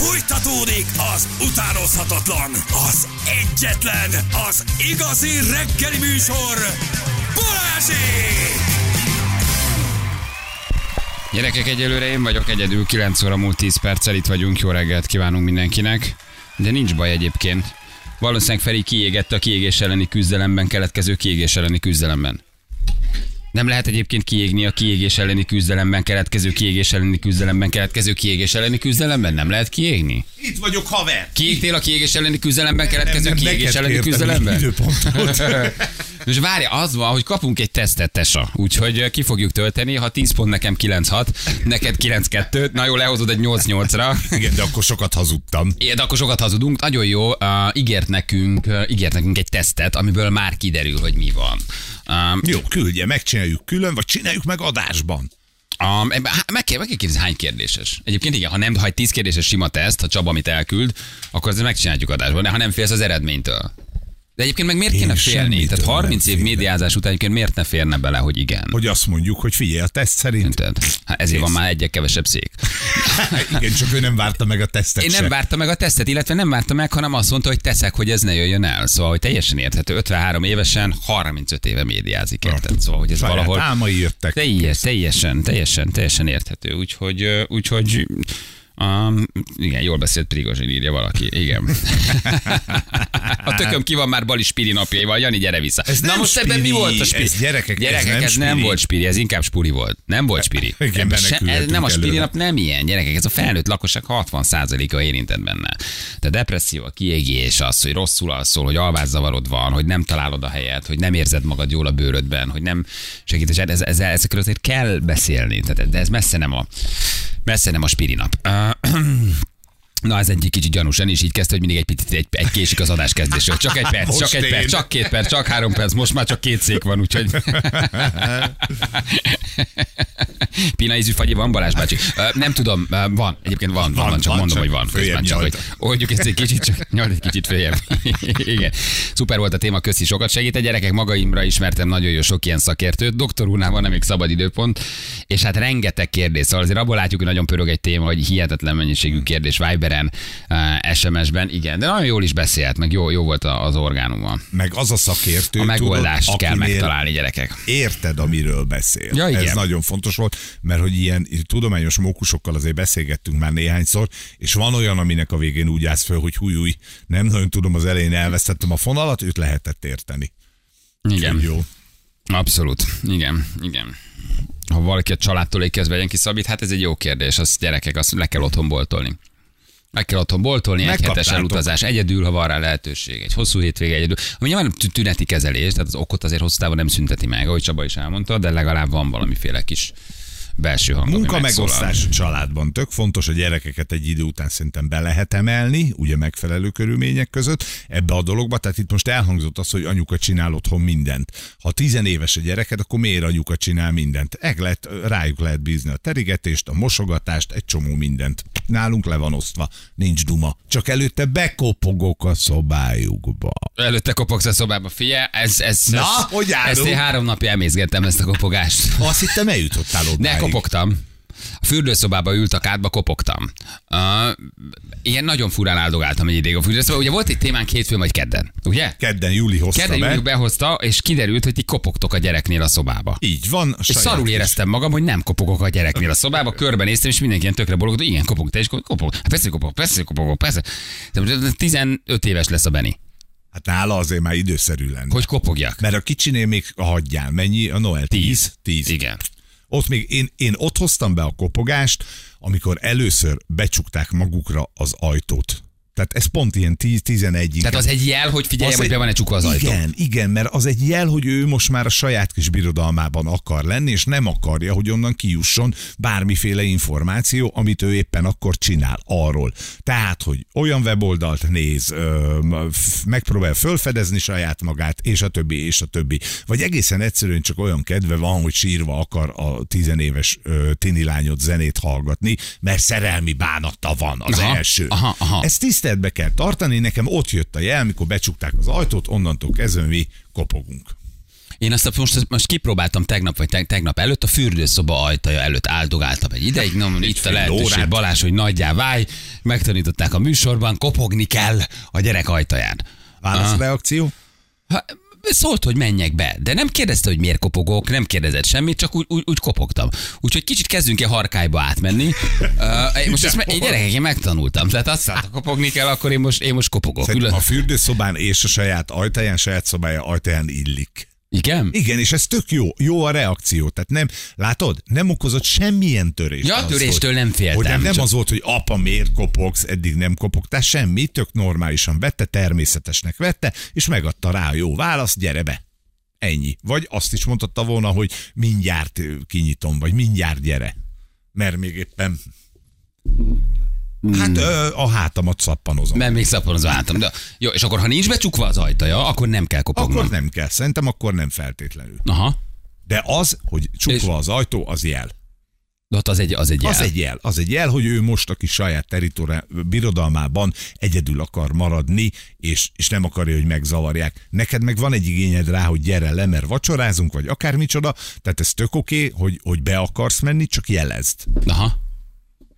Fújtatódik az utánozhatatlan, az egyetlen, az igazi reggeli műsor, Balázsék! Gyerekek, egyelőre én vagyok egyedül, 9 óra múlt 10 perccel itt vagyunk, jó reggelt kívánunk mindenkinek. De nincs baj egyébként. Valószínűleg Feri kiégett a kiégés elleni küzdelemben, keletkező kiégés elleni küzdelemben. Nem lehet egyébként kiégni a kiégés elleni küzdelemben, keletkező kiégés elleni küzdelemben, keletkező kiégés elleni küzdelemben? Nem lehet kiégni? Itt vagyok, haver! Kiégtél a kiégés elleni küzdelemben, keletkező nem, kiégés neked elleni küzdelemben? Most várja, az van, hogy kapunk egy tesztet, Tesa. Úgyhogy ki fogjuk tölteni, ha 10 pont nekem 9-6, neked 9-2, na jó, lehozod egy 8-8-ra. Igen, de akkor sokat hazudtam. Igen, de akkor sokat hazudunk. Nagyon jó, uh, ígért, nekünk, uh, ígért nekünk egy tesztet, amiből már kiderül, hogy mi van. Um, Jó, küldje, megcsináljuk külön, vagy csináljuk meg adásban. Um, meg kell, meg kell kérdezni, hány kérdéses. Egyébként igen, ha nem, ha egy 10 kérdéses sima teszt, ha Csaba amit elküld, akkor azért megcsináljuk adásban, de ha nem félsz az eredménytől. De egyébként meg miért Én kéne félni? Tehát 30 nem év médiázás után egyébként miért ne férne bele, hogy igen? Hogy azt mondjuk, hogy figyelj, a teszt szerint. Érted? Hát ezért van Kész. már egyek kevesebb szék. Igen, csak ő nem várta meg a tesztet Én nem várta meg a tesztet, illetve nem várta meg, hanem azt mondta, hogy teszek, hogy ez ne jöjjön el. Szóval, hogy teljesen érthető. 53 évesen 35 éve médiázik, érted? Szóval, hogy ez Saját valahol... álmai jöttek. Teljes, teljesen, teljesen, teljesen érthető. Úgyhogy, úgyhogy Um, igen, jól beszélt Prigozsin, írja valaki. Igen. a tököm ki van már Bali Spiri napjaival. Jani, gyere vissza. Ez Na most ebben mi spiri, volt a spiri? ez gyerekek, ez gyerekek, nem ez nem spiri. volt spiri, ez inkább spuri volt. Nem volt spiri. Igen, se, ez nem a spiri előle. nap nem ilyen, gyerekek. Ez a felnőtt lakosság 60%-a érintett benne. De depresszió, a kiégés, az, hogy rosszul alszol, hogy alvászavarod van, hogy nem találod a helyet, hogy nem érzed magad jól a bőrödben, hogy nem segítés. Ez, ez, ezekről azért kell beszélni. Tehát, de ez messze nem a, messze nem a spiri nap. Na, ez egy kicsit gyanús, Eni is így kezdte, hogy mindig egy picit egy, egy késik az adás kezdésről. Csak egy perc, Most csak egy én. perc, csak két perc, csak három perc, most már csak két szék van, úgyhogy... Pina ízű fagyi van, Balázs bácsi? Nem tudom, van, egyébként van, van, van csak van, mondom, csak hogy van. Közben csak, hogy oldjuk ezt egy kicsit, csak nyolc egy kicsit följebb. Igen. Szuper volt a téma, köszi, sokat segít. A gyerekek magaimra ismertem nagyon jó sok ilyen szakértőt. Doktor úrnál van még szabad időpont, és hát rengeteg kérdés. Szóval azért abból látjuk, hogy nagyon pörög egy téma, hogy hihetetlen mennyiségű kérdés Viberen, eh, SMS-ben. Igen, de nagyon jól is beszélt, meg jó, jó volt az orgánuma. Meg az a szakértő, A megoldást tudod, kell megtalálni, gyerekek. Érted, amiről beszél. Ja, igen. Ez nagyon fontos volt, mert hogy ilyen tudományos mókusokkal azért beszélgettünk már néhányszor, és van olyan, aminek a végén úgy állsz föl, hogy húj, húj, nem nagyon tudom, az elején elvesztettem a fonalat, őt lehetett érteni. Igen. Jó. Abszolút. Igen, igen. Ha valaki a családtól kezdve vegyen ki szabít, hát ez egy jó kérdés. Az gyerekek, azt le kell otthon boltolni. Meg kell otthon boltolni, egy hetes elutazás egyedül, ha van rá lehetőség. Egy hosszú hétvége egyedül. Ami nyilván tü- tüneti kezelés, tehát az okot azért hosszú távon nem szünteti meg, ahogy Csaba is elmondta, de legalább van valamiféle kis belső hang. Munka megosztás a családban tök fontos, a gyerekeket egy idő után szerintem be lehet emelni, ugye megfelelő körülmények között ebbe a dologba. Tehát itt most elhangzott az, hogy anyuka csinál otthon mindent. Ha tizenéves a gyereked, akkor miért anyuka csinál mindent? Eg lehet, rájuk lehet bízni a terigetést, a mosogatást, egy csomó mindent. Nálunk le van osztva, nincs duma. Csak előtte bekopogok a szobájukba. Előtte kopogsz a szobába, figyelj, ez, ez, Na, ez, hogy állunk? ezt én három napja emészgettem ezt a kopogást. Azt hittem eljutottál Ne odáig. Kopogtam. A fürdőszobába ült a kádba, kopogtam. Uh, ilyen nagyon furán áldogáltam egy ideig a fürdőszobába. Ugye volt egy témánk hétfőn vagy kedden, ugye? Kedden Júli hozta Kedden be. Júliuk behozta, és kiderült, hogy ti kopogtok a gyereknél a szobába. Így van. És szarul éreztem magam, hogy nem kopogok a gyereknél a szobába, körbenéztem, és mindenki ilyen tökre bologott, igen, kopog, te is kopog. Hát persze, hogy kopog, persze, hogy kopogok, persze. De 15 éves lesz a Beni. Hát nála azért már időszerű lenne. Hogy kopogjak? Mert a kicsinél még hagyjál. Mennyi a Noel? Tíz? Tíz. Igen. Ott még én, én ott hoztam be a kopogást, amikor először becsukták magukra az ajtót. Tehát ez pont ilyen 10-11 Tehát az egy jel, hogy figyeljem, hogy be van-e csukva az ajtó. Igen, igen, mert az egy jel, hogy ő most már a saját kis birodalmában akar lenni, és nem akarja, hogy onnan kijusson bármiféle információ, amit ő éppen akkor csinál arról. Tehát, hogy olyan weboldalt néz, megpróbál felfedezni saját magát, és a többi, és a többi. Vagy egészen egyszerűen csak olyan kedve van, hogy sírva akar a tizenéves ö, tini lányot zenét hallgatni, mert szerelmi bánata van az Aha, első. aha, aha. Ezt tiszteletbe kell tartani, nekem ott jött a jel, mikor becsukták az ajtót, onnantól kezdve mi kopogunk. Én azt most, most kipróbáltam tegnap, vagy teg- tegnap előtt, a fürdőszoba ajtaja előtt áldogáltam egy ideig, no, itt a lehetőség, órát. Balázs, hogy nagyjá válj, megtanították a műsorban, kopogni kell a gyerek ajtaján. Válaszreakció? Ha, szólt, hogy menjek be, de nem kérdezte, hogy miért kopogok, nem kérdezett semmit, csak úgy, úgy, úgy kopogtam. Úgyhogy kicsit kezdünk-e harkályba átmenni. Uh, most ezt én gyerekek, én megtanultam. Tehát azt mondta, kopogni kell, akkor én most, én most kopogok. Szerintem a fürdőszobán és a saját ajtaján, saját szobája ajtaján illik. Igen? Igen, és ez tök jó. Jó a reakció. Tehát nem, látod, nem okozott semmilyen törést. Ja, az, töréstől nem féltem, Hogy nem, nem csak- az volt, hogy apa, miért kopogsz, eddig nem kopogtál, semmi, tök normálisan vette, természetesnek vette, és megadta rá a jó választ, gyere be. Ennyi. Vagy azt is mondhatta volna, hogy mindjárt kinyitom, vagy mindjárt gyere. Mert még éppen Hát ö, a hátamat szappanozom. Mert még szaponoz váltam. De, jó, és akkor ha nincs becsukva az ajtaja, akkor nem kell kopognom. Akkor nem kell. Szerintem akkor nem feltétlenül. Aha. De az, hogy csukva az ajtó, az jel. De ott az egy, az egy jel. Az egy jel. Az egy jel, hogy ő most, aki saját teritori- birodalmában egyedül akar maradni, és, és nem akarja, hogy megzavarják. Neked meg van egy igényed rá, hogy gyere le, mert vacsorázunk, vagy akármicsoda, tehát ez tök oké, okay, hogy, hogy be akarsz menni, csak jelezd. Aha.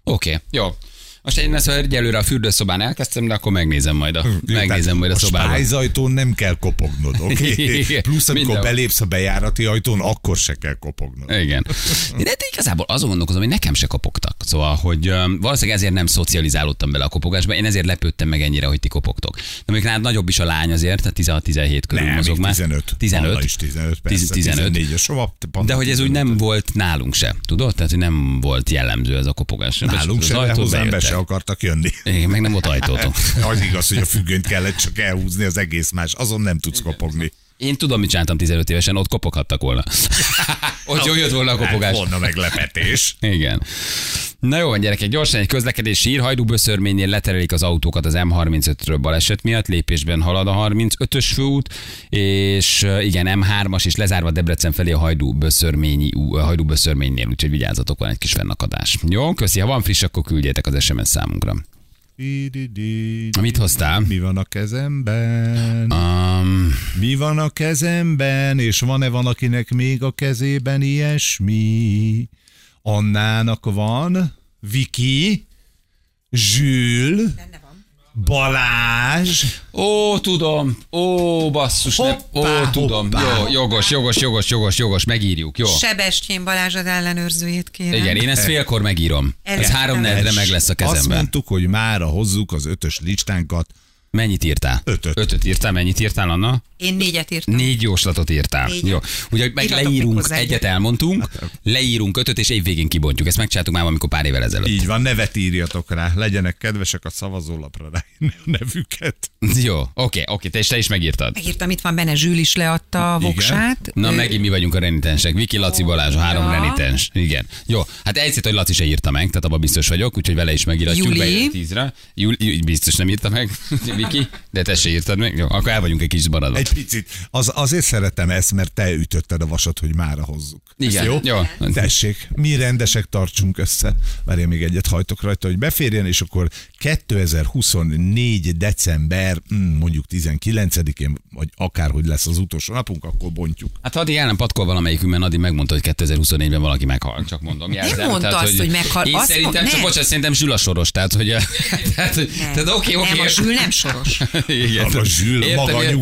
Oké, okay, jó. Most én ezt egyelőre a fürdőszobán elkezdtem, de akkor megnézem majd a, megnézem majd a, a szobában. spájzajtón nem kell kopognod, oké? Okay? Plusz, amikor mindenhol. belépsz a bejárati ajtón, akkor se kell kopognod. Igen. De, de igazából azon gondolkozom, hogy nekem se kopogtak. Szóval, hogy um, valószínűleg ezért nem szocializálódtam bele a kopogásba. Én ezért lepődtem meg ennyire, hogy ti kopogtok. De mondjuk nálad nagyobb is a lány azért, tehát 16-17 körül Nem, mozog még már. 15. 15. Anna is 15, persze. 15. 14 a sova, De hogy ez úgy nem volt nálunk se, tudod? Tehát, hogy nem volt jellemző ez a kopogás. Nálunk se, de hozzám be. Se akartak jönni. Igen, meg nem volt ajtótok. Az igaz, hogy a függönyt kellett csak elhúzni, az egész más. Azon nem tudsz kopogni. Én tudom, mit csináltam 15 évesen, ott kopoghattak volna. Ott jó jött volna a kopogás. Volna meglepetés. Igen. Na jó gyerekek, gyorsan egy közlekedési hír. Hajdúböszörménynél leterelik az autókat az M35-ről baleset miatt, lépésben halad a 35-ös főút, és igen, M3-as is lezárva Debrecen felé a Hajdúböszörményi, Hajdúböszörménynél, úgyhogy vigyázzatok, van egy kis fennakadás. Jó, köszi, ha van friss, akkor küldjétek az SMS számunkra. Mit hoztál? Mi van a kezemben? Um, Mi van a kezemben? És van-e valakinek még a kezében ilyesmi? Annának van? Viki? Zsül? Balázs? Ó, tudom. Ó, basszus. Nem. Ó, Hoppá, tudom. hoppá. Jó, jogos, jogos, jogos, jogos, jogos, megírjuk. Jó. Sebestyén Balázs az ellenőrzőjét kérem. Igen, én ezt félkor megírom. Ez Elértem. három negyedre meg lesz a Azt kezemben. mondtuk, hogy mára hozzuk az ötös listánkat. Mennyit írtál? Ötöt. Ötöt írtál, mennyit írtál, Anna? Én négyet írtam. Négy jóslatot írtál. Négyet. Jó. Ugye meg leírunk, egyet egyet. elmondtunk, leírunk ötöt, és évvégén kibontjuk. Ezt megcsináltuk már amikor pár évvel ezelőtt. Így van, nevet írjatok rá. Legyenek kedvesek a szavazólapra rá a nevüket. Jó, oké, oké, te is, te is megírtad. Megírtam, itt van benne, Zsül is leadta a Igen. voksát. Na, Ő- megint mi vagyunk a renitensek. Viki, Laci, Balázs, a három Ja. renitens. Igen. Jó, hát egyszerűen, hogy Laci se írta meg, tehát abban biztos vagyok, úgyhogy vele is megíratjuk. Júli. Tízre. Júli, biztos nem írta meg, Viki, de te se írtad meg. Jó, akkor el vagyunk egy kis maradva. Egy picit. Az, azért szeretem ezt, mert te ütötted a vasat, hogy mára hozzuk. Igen, jó? jó. Tessék, mi rendesek tartsunk össze. Várjál még egyet hajtok rajta, hogy beférjen, és akkor 2024. december, mm, mondjuk 19-én, vagy akárhogy lesz az utolsó napunk, akkor bontjuk. Hát addig el nem patkol valamelyikünk, mert Adi megmondta, hogy 2024-ben valaki meghal. Csak mondom, jelzem. mondta azt, hogy meghal. Én Azt szerintem, csak nem. bocsánat, szerintem Zsula soros. Tehát, hogy, tehát, hogy, Nem. tehát oké, oké. Nem, a Zsül nem soros. Igen, A Zsül, maga a értem.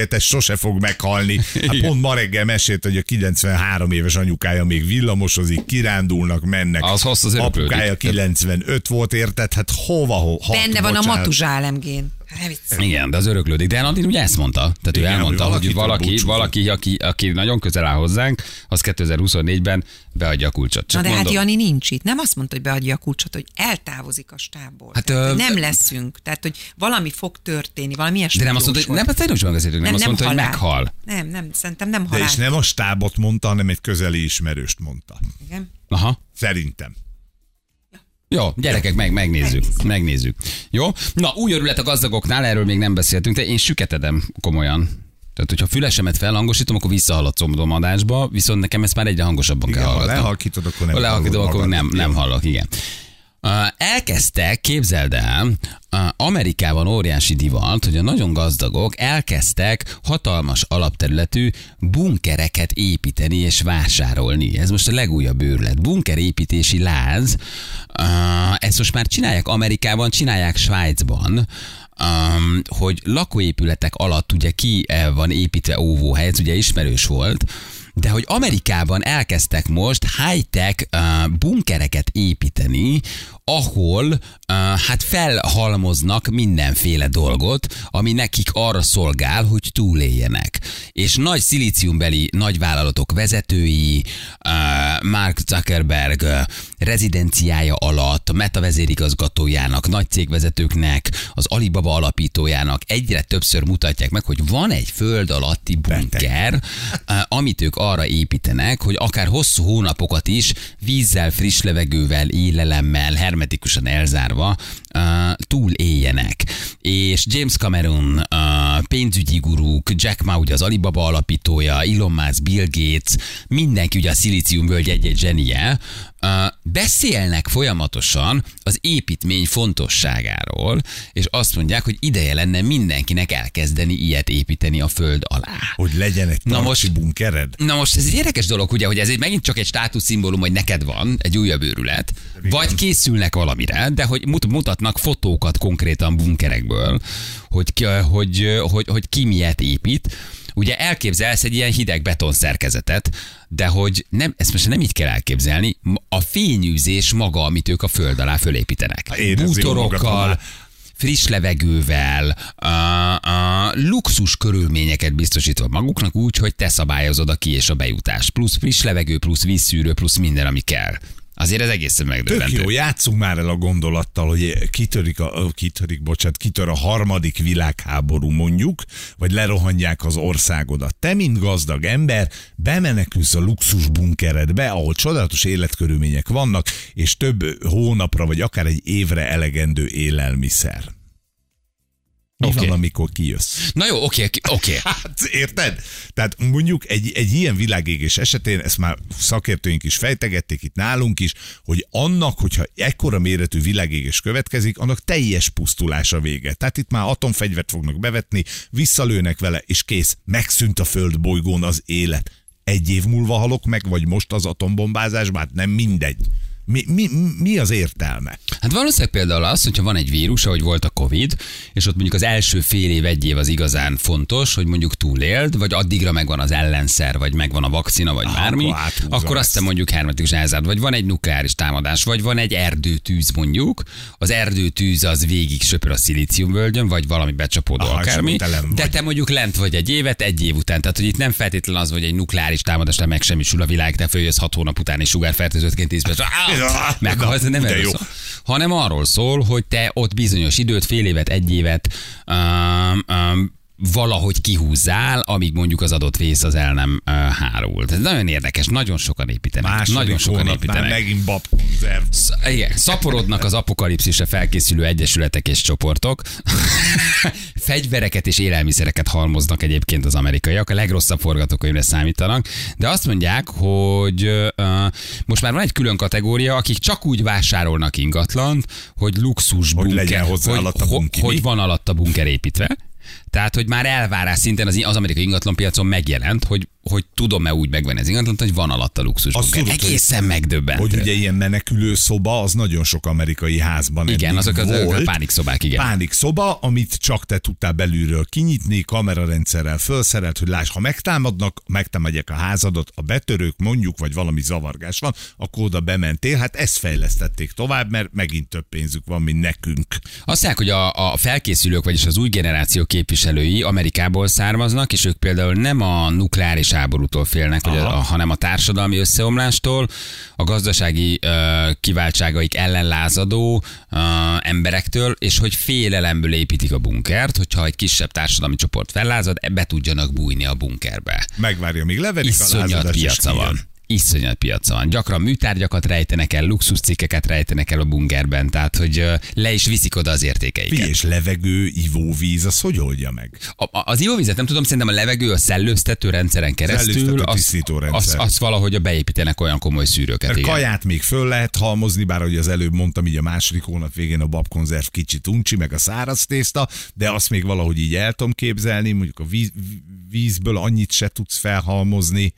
Szigetes sose fog meghalni. Hát pont ma reggel mesélt, hogy a 93 éves anyukája még villamosozik, kirándulnak, mennek. Az hossz az. Apukája 95 volt, érted? Hát hova, hova Benne van a bocsánat. matuzsál emgén. Hát. Igen, de az öröklődik. De Anadin ugye ezt mondta. Tehát ő Igen, elmondta, hogy hogy valaki, valaki aki, aki nagyon közel áll hozzánk, az 2024-ben beadja a kulcsot. Na Csak de hát mondom. Jani nincs itt. Nem azt mondta, hogy beadja a kulcsot, hogy eltávozik a stábból. Hát, Tehát, ö, hogy nem leszünk. Tehát, hogy valami fog történni, valami ilyesmi. De nem azt mondta, hogy nem, hát tegnap is megbeszéltünk, nem, azt mondta, hogy halál. meghal. Nem, nem, szerintem nem De halál. és nem a stábot mondta, hanem egy közeli ismerőst mondta. Igen. Aha. Szerintem. Jó, gyerekek, meg, megnézzük. Megnézzük. Jó? Na, új örület a gazdagoknál, erről még nem beszéltünk, de én süketedem komolyan. Tehát, hogyha fülesemet felhangosítom, akkor visszahaladszom adásba, viszont nekem ezt már egyre hangosabban Igen, kell ha hallgatnom. lehalkítod, akkor nem Ha lehalkítom, hallod akkor nem, nem hallok, igen. Uh, elkezdte, képzeld el, Amerikában óriási divat, hogy a nagyon gazdagok elkezdtek hatalmas alapterületű bunkereket építeni és vásárolni. Ez most a legújabb őrület. Bunkerépítési láz. Ezt most már csinálják Amerikában, csinálják Svájcban um, hogy lakóépületek alatt ugye ki eh, van építve óvóhely, ez ugye ismerős volt, de hogy Amerikában elkezdtek most high-tech uh, bunkereket építeni, ahol uh, hát felhalmoznak mindenféle dolgot, ami nekik arra szolgál, hogy túléljenek. És nagy szilíciumbeli nagyvállalatok vezetői, uh, Mark Zuckerberg uh, rezidenciája alatt, Meta vezérigazgatójának, nagy cégvezetőknek, az Alibaba alapítójának egyre többször mutatják meg, hogy van egy föld alatti bunker, uh, amit ők arra építenek, hogy akár hosszú hónapokat is vízzel, friss levegővel, élelemmel, hermetikusan elzárva uh, túl éljenek. És James Cameron, uh, pénzügyi gurúk, Jack Ma ugye az Alibaba alapítója, Elon Musk, Bill Gates, mindenki ugye a szilícium völgy egy-egy zsenie, beszélnek folyamatosan az építmény fontosságáról, és azt mondják, hogy ideje lenne mindenkinek elkezdeni ilyet építeni a föld alá. Hogy legyen egy Na most- bunkered. Na most ez egy érdekes dolog, ugye, hogy ez egy, megint csak egy státuszszimbólum, hogy neked van egy újabb őrület, vagy készülnek valamire, de hogy mut- mutatnak fotókat konkrétan bunkerekből, hogy, hogy, hogy, hogy ki miért épít. Ugye elképzelsz egy ilyen hideg beton szerkezetet, de hogy nem, ezt most nem így kell elképzelni, a fényűzés maga, amit ők a föld alá fölépítenek. Bútorokkal, friss levegővel, a, a luxus körülményeket biztosítva maguknak úgy, hogy te szabályozod a ki és a bejutás. Plusz friss levegő, plusz vízszűrő, plusz minden, ami kell. Azért ez egészen Tök megdöbbentő. jó, játszunk már el a gondolattal, hogy kitörik, a, kitörik, bocsánat, kitör a harmadik világháború mondjuk, vagy lerohanják az országodat. Te, mint gazdag ember, bemenekülsz a luxus bunkeredbe, ahol csodálatos életkörülmények vannak, és több hónapra, vagy akár egy évre elegendő élelmiszer. Mi okay. van, amikor kijössz? Na jó, oké, oké. Hát érted? Tehát mondjuk egy, egy ilyen világégés esetén, ezt már szakértőink is fejtegették itt nálunk is, hogy annak, hogyha ekkora méretű világégés következik, annak teljes pusztulása vége. Tehát itt már atomfegyvert fognak bevetni, visszalőnek vele, és kész, megszűnt a föld bolygón az élet. Egy év múlva halok meg, vagy most az atombombázásban, hát nem mindegy. Mi, mi, mi az értelme? Hát valószínűleg például az, hogyha van egy vírus, ahogy volt a Covid, és ott mondjuk az első fél év, egy év az igazán fontos, hogy mondjuk túléld, vagy addigra megvan az ellenszer, vagy megvan a vakcina, vagy Ah, bármi, akkor akkor azt te mondjuk hermetikus elzárt, vagy van egy nukleáris támadás, vagy van egy erdőtűz mondjuk, az erdőtűz az végig söpör a szilíciumvölgyön, vagy valami becsapódó Aha, akármi, de te mondjuk lent vagy egy évet, egy év után. Tehát, hogy itt nem feltétlenül az, hogy egy nukleáris támadásnál megsemmisül a világ, te följössz hat hónap után és sugárfertőzöttként tíz perc. Ja, Meghalsz, nem erről jó. szól. Hanem arról szól, hogy te ott bizonyos időt, fél évet, egy évet um, um, valahogy kihúzzál, amíg mondjuk az adott vész az el nem uh, hárult. Ez nagyon érdekes, nagyon sokan építenek. Második nagyon sokan építenek. megint babkonzerv. Sz- Igen, szaporodnak az apokalipszisre felkészülő egyesületek és csoportok. Fegyvereket és élelmiszereket halmoznak egyébként az amerikaiak, a legrosszabb forgatókönyvre számítanak, de azt mondják, hogy uh, most már van egy külön kategória, akik csak úgy vásárolnak ingatlant, hogy luxus Hogy bunker, legyen hozzá hogy, alatt a bunki, hogy mi? van alatt a bunker építve. Tehát, hogy már elvárás szinten az, az amerikai ingatlanpiacon megjelent, hogy, hogy tudom-e úgy megvenni az ingatlant, hogy van alatt a luxus bunker. tudod, Egészen megdöbbentő. Hogy ugye ilyen menekülő szoba, az nagyon sok amerikai házban Igen, azok az- volt. pánikszobák, igen. Pánik szoba, amit csak te tudtál belülről kinyitni, kamerarendszerrel felszerelt, hogy láss, ha megtámadnak, megtámadják a házadat, a betörők mondjuk, vagy valami zavargás van, akkor oda bementél. Hát ezt fejlesztették tovább, mert megint több pénzük van, mint nekünk. Azt mondják, hogy a, a felkészülők, vagyis az új generáció képviselői Amerikából származnak, és ők például nem a nukleáris háborútól félnek, vagy a, a, hanem a társadalmi összeomlástól, a gazdasági ö, kiváltságaik ellen lázadó ö, emberektől, és hogy félelemből építik a bunkert, hogyha egy kisebb társadalmi csoport fellázad, be tudjanak bújni a bunkerbe. Megvárja, míg leverik a Iszonyat lázadást, és piaca van. Iszonyat piaca van. Gyakran műtárgyakat rejtenek el, luxuscikkeket rejtenek el a bunkerben, tehát hogy le is viszik oda az értékeiket. Figyelj, és levegő, ivóvíz, az hogy oldja meg? A, a- az ivóvizet nem tudom, szerintem a levegő a szellőztető rendszeren keresztül, Szellőztető az, az, az valahogy a beépítenek olyan komoly szűrőket. Igen. kaját még föl lehet halmozni, bár ahogy az előbb mondtam, így a második hónap végén a babkonzerv kicsit uncsi, meg a száraz tészta, de azt még valahogy így el tudom képzelni, mondjuk a víz, vízből annyit se tudsz felhalmozni,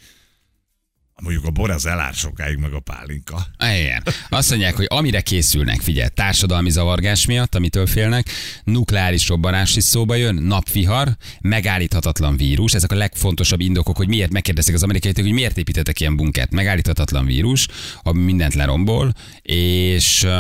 mondjuk a bor az elár sokáig, meg a pálinka. Igen. Azt mondják, hogy amire készülnek, figyelj, társadalmi zavargás miatt, amitől félnek, nukleáris robbanás is szóba jön, napvihar, megállíthatatlan vírus, ezek a legfontosabb indokok, hogy miért megkérdezik az amerikaiak, hogy miért építettek ilyen bunkert. Megállíthatatlan vírus, ami mindent lerombol, és uh,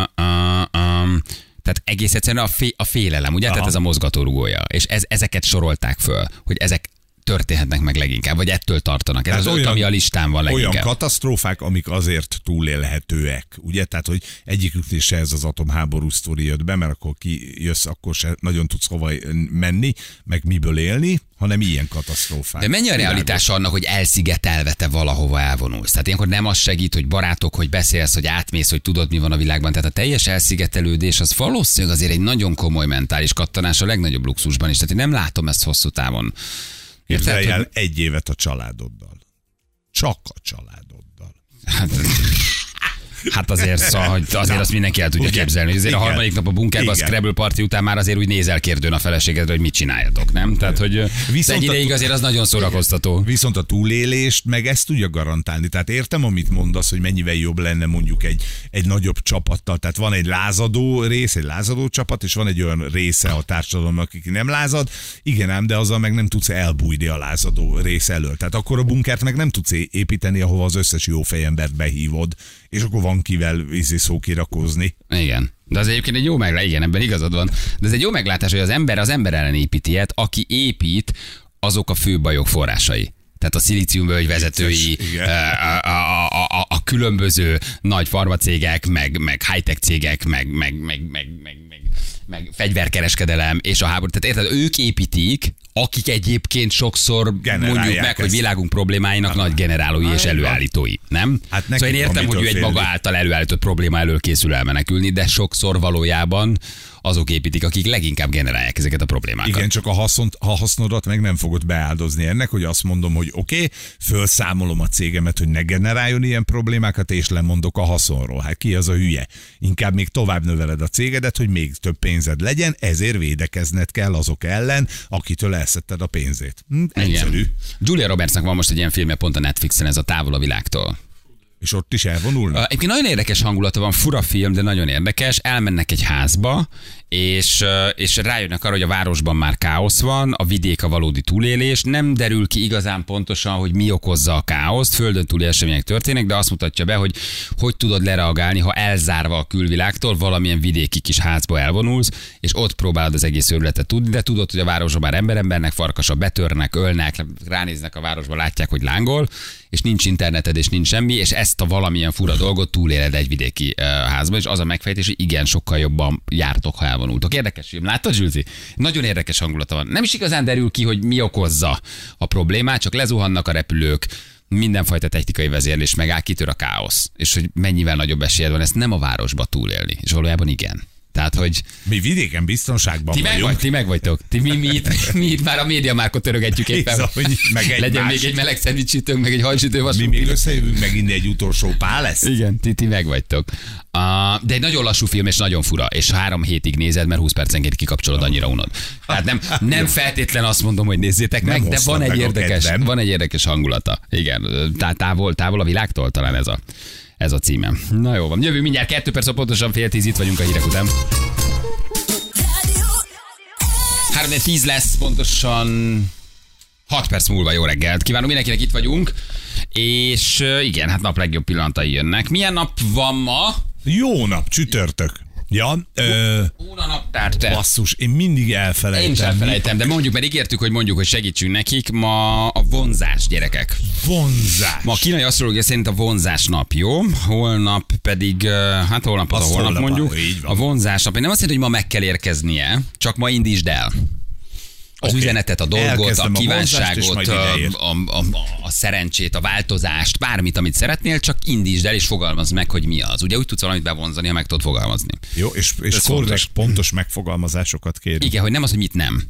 uh, um, tehát egész egyszerűen a, fé, a félelem, ugye? Aha. Tehát ez a mozgatórugója. És ez, ezeket sorolták föl, hogy ezek történhetnek meg leginkább, vagy ettől tartanak. Ez Hát az öt, ami a listán van leginkább. Olyan katasztrófák, amik azért túlélhetőek, ugye? Tehát, hogy egyikük se ez az atomháború sztori jött be, mert akkor ki jössz, akkor se nagyon tudsz hova menni, meg miből élni, hanem ilyen katasztrófák. De mennyi a realitás annak, hogy elszigetelve te valahova elvonulsz? Tehát ilyenkor nem az segít, hogy barátok, hogy beszélsz, hogy átmész, hogy tudod, mi van a világban. Tehát a teljes elszigetelődés az valószínűleg azért egy nagyon komoly mentális kattanás a legnagyobb luxusban is. Tehát én nem látom ezt hosszú távon. Képzelj el Hogy- egy évet a családoddal. Csak a családoddal. Hát, hát azért, szóval, hogy azért azt mindenki el tudja Igen. képzelni, azért a Igen. harmadik nap a bunkerben, a Igen. Scrabble party után már azért úgy nézel kérdőn a feleségedre, hogy mit csináljatok, nem? Tehát, hogy Viszont egy a- ideig azért az nagyon szórakoztató. Viszont a túlélést meg ezt tudja garantálni. Tehát értem, amit mondasz, hogy mennyivel jobb lenne mondjuk egy, egy nagyobb csapattal. Tehát van egy lázadó rész, egy lázadó csapat, és van egy olyan része a társadalomnak, akik nem lázad. Igen ám, de azzal meg nem tudsz elbújni a lázadó rész elől. Tehát akkor a bunkert meg nem tudsz építeni, ahova az összes jó fejembert behívod, és akkor van kivel izé szókirakozni. Igen. De az egyébként egy jó meglátás, igen, ebben igazad van. De ez egy jó meglátás, hogy az ember az ember ellen építi aki épít, azok a fő bajok forrásai. Tehát a szilíciumvölgy vezetői, a, a, a, a, a különböző nagy farmacégek, meg, meg high-tech cégek, meg, meg, meg, meg, meg, meg, meg fegyverkereskedelem és a háború. Tehát érted, ők építik, akik egyébként sokszor Generálják mondjuk meg, hogy ezt. világunk problémáinak nagy generálói és előállítói, nem? Hát szóval én értem, hogy ő egy maga által előállított probléma elől készül elmenekülni, de sokszor valójában azok építik, akik leginkább generálják ezeket a problémákat. Igen, csak a, haszont, a hasznodat meg nem fogod beáldozni ennek, hogy azt mondom, hogy oké, okay, felszámolom a cégemet, hogy ne generáljon ilyen problémákat, és lemondok a haszonról. Hát ki az a hülye? Inkább még tovább növeled a cégedet, hogy még több pénzed legyen, ezért védekezned kell azok ellen, akitől elszetted a pénzét. Hm, egyszerű. Igen. Julia Robertsnak van most egy ilyen filmje pont a Netflixen, ez a Távol a világtól. És ott is elvonulnak? Egyébként nagyon érdekes hangulata van, fura film, de nagyon érdekes. Elmennek egy házba, és, és rájönnek arra, hogy a városban már káosz van, a vidék a valódi túlélés. Nem derül ki igazán pontosan, hogy mi okozza a káoszt, földön túli események történnek, de azt mutatja be, hogy hogy tudod lereagálni, ha elzárva a külvilágtól valamilyen vidéki kis házba elvonulsz, és ott próbálod az egész őrületet tudni, de tudod, hogy a városban már emberembernek, farkasok betörnek, ölnek, ránéznek a városba, látják, hogy lángol, és nincs interneted, és nincs semmi, és ezt a valamilyen fura dolgot túléled egy vidéki uh, házba, és az a megfejtés, hogy igen, sokkal jobban jártok, ha elvonultok. Érdekes film, láttad, Zsülzi? Nagyon érdekes hangulata van. Nem is igazán derül ki, hogy mi okozza a problémát, csak lezuhannak a repülők, mindenfajta technikai vezérlés megáll, kitör a káosz, és hogy mennyivel nagyobb esélyed van ezt nem a városba túlélni. És valójában igen. Tehát, hogy Mi vidéken biztonságban ti meg, vagyunk. vagy, ti meg vagytok. Ti, mi, mi, itt, mi itt már a médiamárkot törögetjük éppen. Bizony, meg egy Legyen más. még egy meleg szendvicsütőnk, meg egy hajsütő Mi még összejövünk megint egy utolsó pál lesz? Igen, ti, ti meg vagytok. Uh, de egy nagyon lassú film, és nagyon fura, és három hétig nézed, mert 20 percenként kikapcsolod, annyira unod. Tehát nem, nem feltétlen azt mondom, hogy nézzétek Nem meg, de van egy, meg érdekes, van egy érdekes hangulata. Igen, tá- távol, távol a világtól talán ez a, ez a címe. Na jó van, jövő mindjárt kettő perc, pontosan fél tíz, itt vagyunk a hírek után. 3 10 lesz, pontosan 6 perc múlva jó reggelt. Kívánom mindenkinek, itt vagyunk. És igen, hát nap legjobb pillanatai jönnek. Milyen nap van ma? Jó nap, csütörtök. Ja, ö, naptár te. basszus, én mindig elfelejtem. Én sem mi- felejtem, de mondjuk, mert ígértük, hogy mondjuk, hogy segítsünk nekik. Ma a vonzás, gyerekek. Vonzás. Ma a kínai asztrológia szerint a vonzás nap, jó? Holnap pedig, hát holnap az Azt a holnap holnap, mondjuk. így van. A vonzás nap, nem azt jelenti, hogy ma meg kell érkeznie, csak ma indítsd el. Az Oké. üzenetet, a dolgot, Elkezdem a kívánságot, a, a, a, a szerencsét, a változást, bármit, amit szeretnél, csak indítsd el és fogalmazd meg, hogy mi az. Ugye úgy tudsz valamit bevonzani, ha meg tudod fogalmazni. Jó, és, és Ez korrekt, fontos. pontos megfogalmazásokat kérünk. Igen, hogy nem az, hogy mit nem.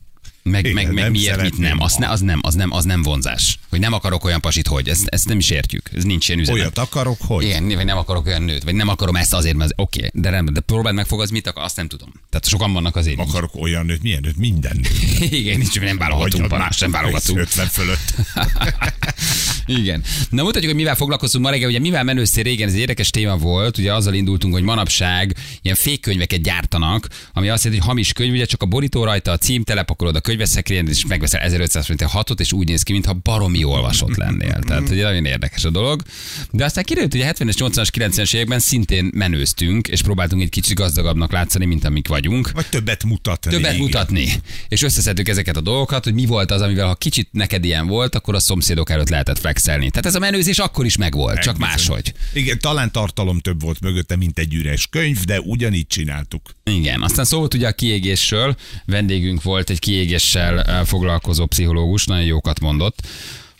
Meg, Igen, meg, meg nem miért, mit nem. Az, ne, az, nem, az, nem, az nem vonzás. Hogy nem akarok olyan pasit, hogy. Ezt, ezt nem is értjük. Ez nincs ilyen üzenet. Olyat akarok, hogy? Igen, vagy nem akarok olyan nőt, vagy nem akarom ezt azért, mert oké, okay, de rendben, de próbáld megfogalmazni, mit akar, azt nem tudom. Tehát sokan vannak azért. így. Akarok olyan nőt, milyen nőt, minden nőt. Igen, nincs, nem válogatunk, más nem válogatunk. 50 fölött. Igen. Na mutatjuk, hogy mivel foglalkozunk ma reggel. Ugye mivel menőszél régen, ez egy érdekes téma volt. Ugye azzal indultunk, hogy manapság ilyen fékkönyveket gyártanak, ami azt jelenti, hogy hamis könyv, ugye csak a borító rajta, a cím, telepakolod a könyveszekrényed, és megveszel 1500 forint hatot, és úgy néz ki, mintha baromi olvasott lennél. Tehát ugye nagyon érdekes a dolog. De aztán kiderült, hogy a 70-es, 80-as, 90-es években szintén menőztünk, és próbáltunk egy kicsit gazdagabbnak látszani, mint amik vagyunk. Vagy többet mutatni. Többet igen. mutatni. És összeszedtük ezeket a dolgokat, hogy mi volt az, amivel ha kicsit neked ilyen volt, akkor a szomszédok előtt lehetett flexelni. Tehát ez a menőzés akkor is megvolt, csak Bizony. máshogy. Igen, talán tartalom több volt mögötte, mint egy üres könyv, de ugyanígy csináltuk. Igen, aztán szó volt ugye a kiégésről, vendégünk volt egy kiégéssel eh, foglalkozó pszichológus, nagyon jókat mondott.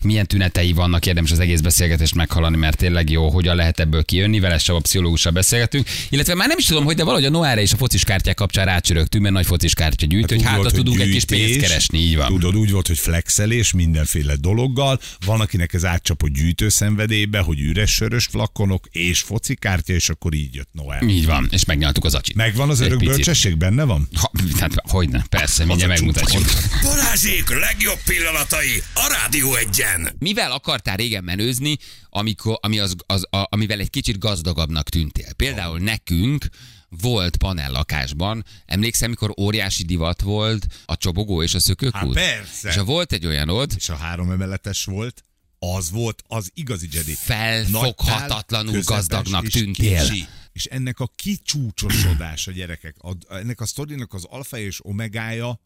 Milyen tünetei vannak, érdemes az egész beszélgetést meghallani, mert tényleg jó, hogyan lehet ebből kijönni, vele sem a pszichológussal beszélgetünk. Illetve már nem is tudom, hogy de valahogy a Noára és a focis kártyák kapcsán rácsörögtünk, mert nagy focis kártya gyűjtő, hogy Úgy hát volt, ha tudunk egy kis gyűjtés, pénzt keresni, így van. Tudod, úgy volt, hogy flexelés mindenféle dologgal. Van, akinek ez átcsapott gyűjtőszenvedélybe, hogy üres sörös flakonok és focikártya, és akkor így jött Noel. Így van, és megnyaltuk az acsit. Megvan az örök bölcsesség, benne van? Ha, hát hogyne, persze, mindjárt megmutatjuk. Balázsék legjobb pillanatai a Rádió egyen. Mivel akartál régen menőzni, amikor, ami az, az, a, amivel egy kicsit gazdagabbnak tűntél? Például nekünk volt panellakásban, emlékszem, mikor óriási divat volt a csobogó és a szökőkút? Hát persze. És ha volt egy olyanod, És a három emeletes volt, az volt az igazi Jedi. Felfoghatatlanul Nagy tál, gazdagnak és tűntél. kicsi. És ennek a kicsúcsosodás a gyerekek, a, ennek a sztorinak az alfa és omegája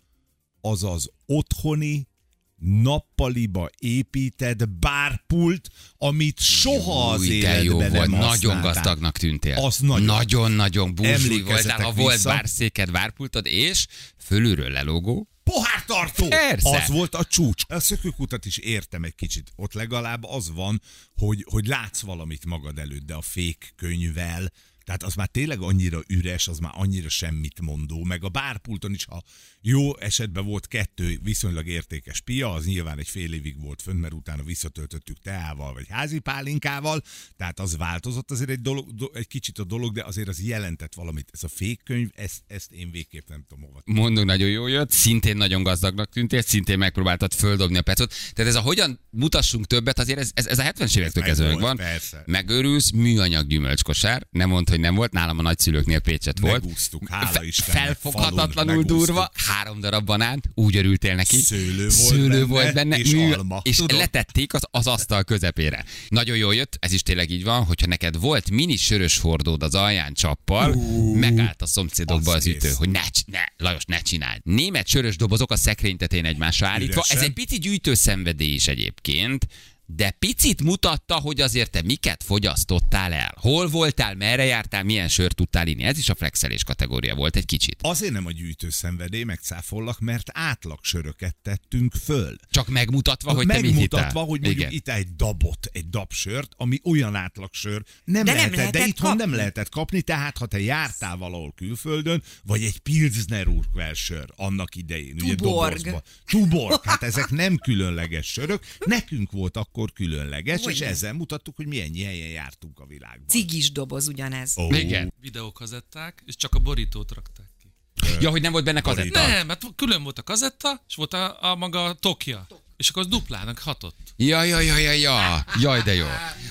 az az otthoni nappaliba épített bárpult, amit soha az Új, de jó életben volt, nem nagyon gazdagnak tűntél. Az nagyon. Nagyon-nagyon Emlékezzetek voltál, ha volt bárszéked, bárpultod, és fölülről lelógó, Pohártartó! Persze. Az volt a csúcs. A szökőkutat is értem egy kicsit. Ott legalább az van, hogy, hogy látsz valamit magad előtt, de a fék könyvvel, tehát az már tényleg annyira üres, az már annyira semmit mondó, meg a bárpulton is, ha jó esetben volt kettő viszonylag értékes pia, az nyilván egy fél évig volt fönt, mert utána visszatöltöttük teával, vagy házi pálinkával, tehát az változott azért egy, dolog, do, egy kicsit a dolog, de azért az jelentett valamit. Ez a fékkönyv, ezt, ezt én végképp nem tudom hova mondunk, nagyon jó jött, szintén nagyon gazdagnak tűntél, szintén megpróbáltad földobni a pecot. Tehát ez a hogyan mutassunk többet, azért ez, ez, ez a 70-es évektől kezdve van. persze. Megőrülsz, műanyag gyümölcskosár, nem mondd, hogy nem volt, nálam a nagyszülőknél Pécset volt. Megúsztuk, hála Istennek, Felfoghatatlanul durva, három darab banánt, úgy örültél neki. Szőlő volt Szőlő benne, volt benne, és mű- alma. és letették az, az asztal közepére. Nagyon jól jött, ez is tényleg így van, hogyha neked volt mini sörös hordód az alján csappal, megállt a szomszédokba az az, ütő, hogy ne, ne, Lajos, ne csináld. Német sörös dobozok a szekrény tetején egymásra állítva. Üresen. Ez egy pici gyűjtőszenvedély is egyébként, de picit mutatta, hogy azért te miket fogyasztottál el. Hol voltál, merre jártál, milyen sört tudtál inni. Ez is a flexelés kategória volt egy kicsit. Azért nem a gyűjtőszenvedély, megcáfollak, mert átlag söröket tettünk föl. Csak megmutatva, hogy te mit Megmutatva, hogy mondjuk Igen. itt egy dabot, egy dabsört, ami olyan átlagsör nem De nem lehetett, de lehetett itthon kapni. nem lehetett kapni, tehát ha te jártál valahol külföldön, vagy egy Pilsner Urquell sör annak idején, ugye Tuborg. dobozba. Tuborg, hát ezek nem különleges sörök, nekünk volt akkor különleges, és Hogyne. ezzel mutattuk, hogy milyen helyen jártunk a világban. Cigis doboz ugyanez. Ó, Igen. videókazetták, és csak a borítót rakták ki. Ja, hogy nem volt benne kazetta? Nem, hát külön volt a kazetta, és volt a, a maga a tokja. És akkor az duplának hatott. Ja, ja, ja, ja, ja. Jaj, de jó.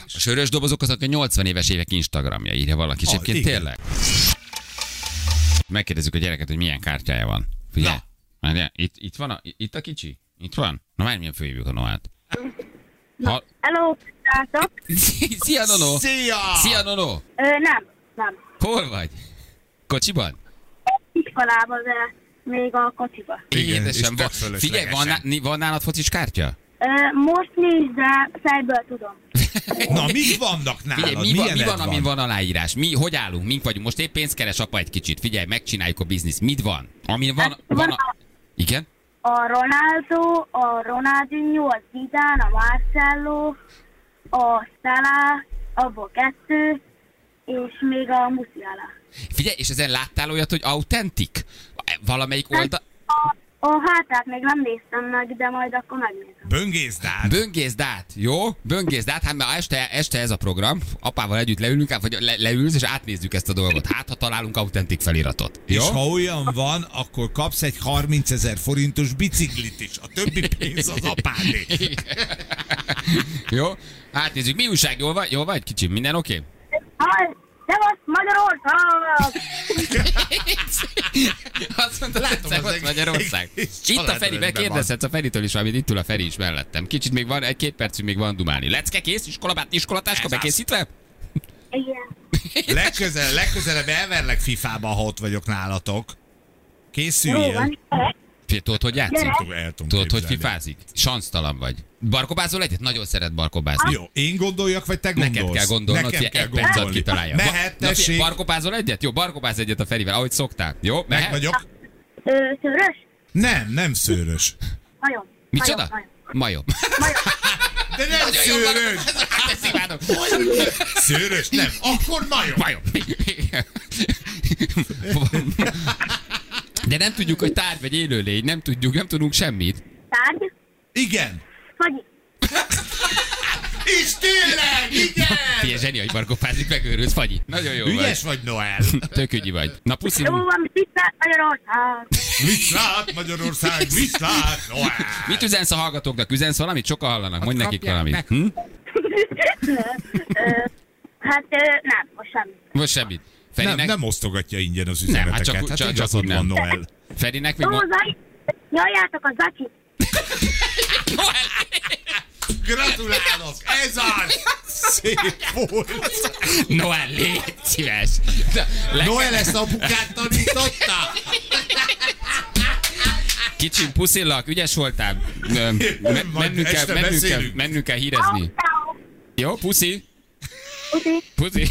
A sörös dobozok azok a 80 éves évek Instagramja, írja valaki. És Ah, egyébként igen. tényleg. Megkérdezzük a gyereket, hogy milyen kártyája van. Figyelj. Várjál, Itt, itt van a, itt a kicsi? Itt van? Na várj, milyen fölhívjuk a Noát. Ha... Hello, srácok! Szia, Nono! Szia! Szia, Nono! Ö, nem, nem. Hol vagy? Kocsiban? Iskolában, de még a kocsiba. Igen, Édesem, tök va- fölöslegesen. figyelj, van, ná- van nálad focis kártya? Ö, most nincs, de fejből tudom. Na, mik vannak nálad? Figyelj, mi van, mi Milyened van, amin van aláírás? Mi, hogy állunk? Mink vagyunk? Most épp pénzt keres apa egy kicsit. Figyelj, megcsináljuk a bizniszt. Mit van? Amin van, Hát, van van a... a- Igen? A Ronaldo, a Ronaldinho, a Zidane, a Marcelo, a Salah, abból kettő, és még a Musiala. Figyelj, és ezen láttál olyat, hogy autentik? Valamelyik oldal... A, a hátát még nem néztem meg, de majd akkor megnézem. Böngészd át. Böngészd át, jó? Böngészd át, hát már este, este ez a program, apával együtt leülünk, át, vagy le, leülsz, és átnézzük ezt a dolgot. Hát, ha találunk autentik feliratot. Jó? És ha olyan van, akkor kapsz egy 30 ezer forintos biciklit is. A többi pénz az apádé. Jó? Átnézzük. Mi újság? Jól vagy? Jól vagy, kicsim? Minden oké? Okay? Szevasz Magyarország! Azt mondta, Látom, az az Magyarország. Itt a Feri, rendben megkérdezhetsz a Feritől is valamit, itt ül a Feri is mellettem. Kicsit még van, egy-két percig még van dumálni. Lecke kész, iskolabát, iskolatáska bekészítve? Igen. Legközelebb, legközelebb elverlek FIFA-ba, ha ott vagyok nálatok. Készüljél. Tudod, hogy játszik? Tudod, hogy fifázik? Sansztalan vagy. Barkobázol egyet? Nagyon szeret barkobázni. Jó, én gondoljak, vagy te gondolsz? Neked kell gondolnod, Nekem hogy kell egy perc kitalálja. Mehet, tessék. barkobázol egyet? Jó, barkobáz egyet a Ferivel, ahogy szoktál. Jó, Meg mehet? vagyok? Ö, szőrös? Nem, nem szőrös. Majom. Micsoda? Majom, Majom. De nem szőrös! Hát ezt imádom. Szőrös? Nem. Akkor majom. Majom. De nem tudjuk, hogy tárgy vagy élőlény, nem tudjuk, nem tudunk semmit. Tárgy? Igen. Fagyi. És tényleg, igen! Figyelj, zseni, hogy barkopázik, megőrülsz, Fagyi. Nagyon jó Ügyes vagy. vagy, Noel. Tök ügyi vagy. Na, puszi. Jó van, tisztelt Magyarország! Viszlát, Magyarország, viszlát, Noel. Mit üzensz a hallgatóknak? Üzensz valamit? Sokan hallanak. Mondj nekik valamit. Hm? Ö, hát nem, most semmi. Most semmit. Nem, Ferinek, nem osztogatja ingyen az Nem, hát üzeneteket. csak- Hát csak- csak úgy van, nem. Noel. Ferinek még! Nyaljátok a zacsit! ez az! Szép volt. Noel, légy szíves. Le- Noel ezt apukát tanította? Kicsim, puszillak, ügyes voltál. Me- Mennünk kell, mennünk kell, mennünk kell hírezni. Jó, puszi? Puszi. Puszi.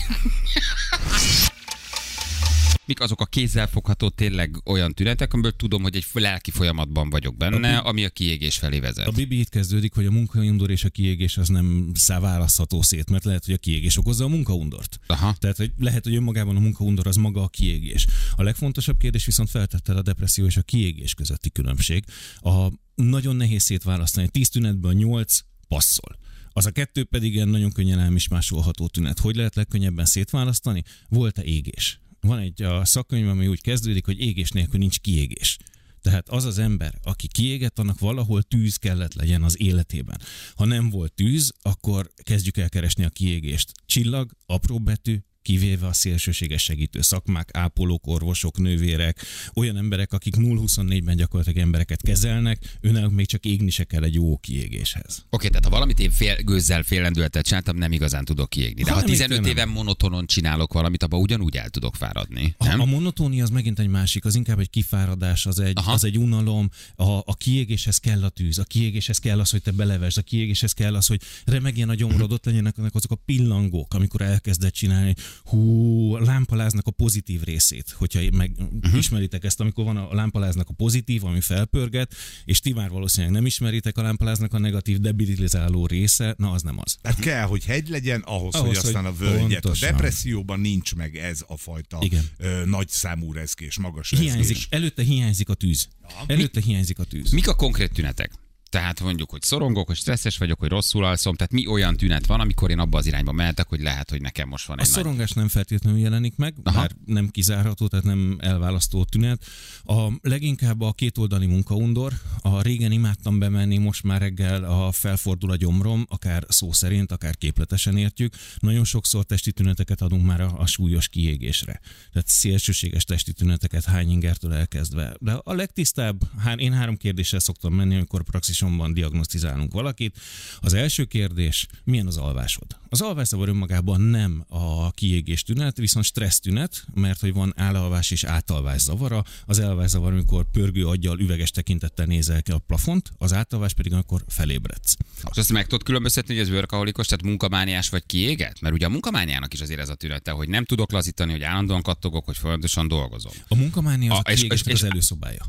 Mik azok a kézzelfogható tényleg olyan tünetek, amiből tudom, hogy egy lelki folyamatban vagyok benne, ami a kiégés felé vezet. A Bibi itt kezdődik, hogy a munkaundor és a kiégés az nem száválasztható szét, mert lehet, hogy a kiégés okozza a munkaundort. Aha. Tehát hogy lehet, hogy önmagában a munkaundor az maga a kiégés. A legfontosabb kérdés viszont feltette a depresszió és a kiégés közötti különbség. A nagyon nehéz szétválasztani. 10 tünetből 8 passzol. Az a kettő pedig ilyen nagyon könnyen elmismásolható tünet. Hogy lehet legkönnyebben szétválasztani? Volt-e égés? Van egy a szakkönyv, ami úgy kezdődik, hogy égés nélkül nincs kiégés. Tehát az az ember, aki kiégett, annak valahol tűz kellett legyen az életében. Ha nem volt tűz, akkor kezdjük el keresni a kiégést. Csillag, apró betű, kivéve a szélsőséges segítő szakmák, ápolók, orvosok, nővérek, olyan emberek, akik 0-24-ben gyakorlatilag embereket kezelnek, őnek még csak égni se kell egy jó kiégéshez. Oké, tehát ha valamit én fél, gőzzel félendületet csináltam, nem igazán tudok kiégni. De Ha ha nem, 15 még éven monotonon csinálok valamit, abban ugyanúgy el tudok fáradni. A, Nem? a monotónia az megint egy másik, az inkább egy kifáradás, az egy, Aha. az egy unalom, a, a kiégéshez kell a tűz, a kiégéshez kell az, hogy te belevesd, a kiégéshez kell az, hogy remegjen a gyomrod, ott legyenek azok a pillangók, amikor elkezded csinálni, hú, a lámpaláznak a pozitív részét, hogyha meg uh-huh. ismeritek ezt, amikor van a lámpaláznak a pozitív, ami felpörget, és ti már valószínűleg nem ismeritek a lámpaláznak a negatív debilizáló része, na az nem az. Tehát kell, hogy hegy legyen, ahhoz, Ahhoz, hogy aztán hogy a völgyet. A depresszióban nincs meg ez a fajta Igen. ö, nagy számú rezgés, magas Hiányzik, rezgés. előtte hiányzik a tűz. Előtte hiányzik a tűz. Mik a konkrét tünetek? Tehát mondjuk, hogy szorongok, hogy stresszes vagyok, hogy rosszul alszom, tehát mi olyan tünet van, amikor én abba az irányba mehetek, hogy lehet, hogy nekem most van A egy nagy... szorongás nem feltétlenül jelenik meg, Aha. bár nem kizárható, tehát nem elválasztó tünet. A leginkább a kétoldali munkaundor. A régen imádtam bemenni, most már reggel a felfordul a gyomrom, akár szó szerint, akár képletesen értjük. Nagyon sokszor testi tüneteket adunk már a, a súlyos kiégésre. Tehát szélsőséges testi tüneteket hány ingertől elkezdve. De a legtisztább, há- én három kérdéssel szoktam menni, amikor praxisomban diagnosztizálunk valakit. Az első kérdés, milyen az alvásod? Az alvászavar önmagában nem a kiégés tünet, viszont stressz tünet, mert hogy van állalvás és átalvás zavara. Az elvás zavar, amikor pörgő aggyal, üveges tekintettel nézel ki a plafont, az átalvás pedig amikor felébredsz. És azt meg tudod különböztetni, hogy ez workaholikus, tehát munkamániás vagy kiéget? Mert ugye a munkamániának is azért ez a tünete, hogy nem tudok lazítani, hogy állandóan kattogok, hogy folyamatosan dolgozom. A munkamánia az A- a, és- kiégésnek és- az előszobája.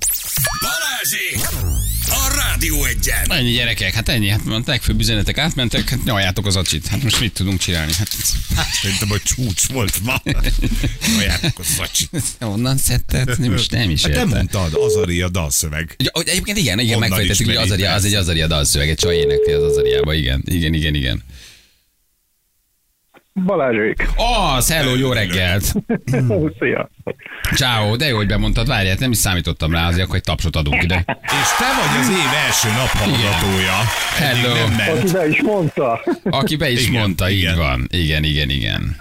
Balázs! Balázsék! A Rádió egyen! Ennyi gyerekek, hát ennyi, hát a legfőbb üzenetek átmentek, hát nyaljátok az acsit. Hát most mit tudunk csinálni? Hát, Szerintem a csúcs volt ma. Ajánlok a szacsit. onnan szedted? Nem is, nem is Hát te értem. mondtad, Azaria dalszöveg. Ja, egyébként igen, igen, megfejtettük, hogy Azaria, az egy. Azaria dalszöveg, egy csaj énekli az Azariába, igen, igen, igen, igen. Balázsék. Az, hello, jó reggelt! Szia. Ciao, de jó, hogy bemondtad, várját, nem is számítottam rá, azért akkor egy tapsot adunk ide. És te vagy az év első naphallgatója. Hello. Aki be is mondta. Aki be is Igen, mondta, így igen. van. Igen, igen, igen.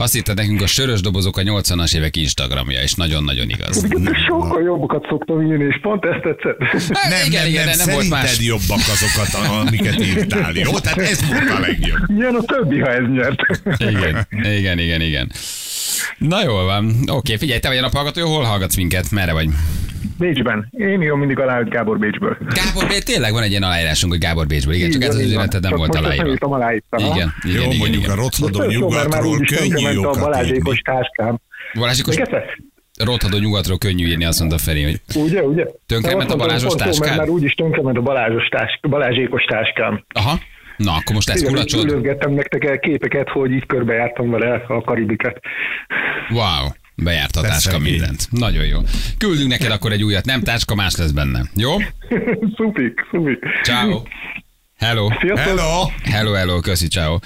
Azt írta nekünk a sörös dobozok a 80-as évek Instagramja, és nagyon-nagyon igaz. Sokkal jobbakat szoktam írni, és pont ezt tetszett. Hát, Nem, igen, nem, igen, nem, de nem volt más. jobbak azokat, amiket írtál. Jó, tehát ez volt a legjobb. Milyen a többi, ha ez nyert. Igen, igen, igen, igen. Na jól van. Oké, figyelj, te vagy a naphallgató, hol hallgatsz minket? Merre vagy? Bécsben. Én írom mindig alá, hogy Gábor Bécsből. Gábor Bécs, tényleg van egy ilyen aláírásunk, hogy Gábor Bécsből. Igen, csak ez az üzeneted nem volt nem aláírva. írtam, aláírtam. Igen, igen, Jó, igen, mondjuk a igen. rothadó jó, mert már nyugatról úgyis könnyű tönkrement a jókat Balázsékos táskám. Egyszer? rothadó nyugatról könnyű írni, azt mondta Feri, hogy Ugye, ugye? Tönkrement a mondtam, Balázsos táskád? Mert már úgyis tönkrement a Balázsos tás, Balázsékos táskám. aha, na akkor most lesz Igen, kulacsod. Ülözgettem nektek el képeket, hogy így körbejártam vele a Karibiket. Wow, bejárt a táska mindent. Nagyon jó. Küldünk neked akkor egy újat, nem táska, más lesz benne. Jó? szupik, szupik. Ciao. Hello. Sziasztok! Hello! Hello, hello, köszi, ciao.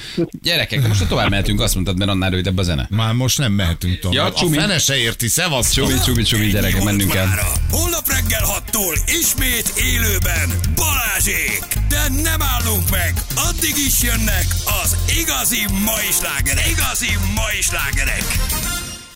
Gyerekek, most tovább mehetünk, azt mondtad, mert annál rövidebb a zene. Már most nem mehetünk tovább. Ja, a Csumi. fene se érti, szevasz. Csumi, csumi, csumi, gyerekek, mennünk kell. mára. Holnap reggel 6-tól ismét élőben Balázsék! De nem állunk meg! Addig is jönnek az igazi mai slágerek! Igazi mai slágerek!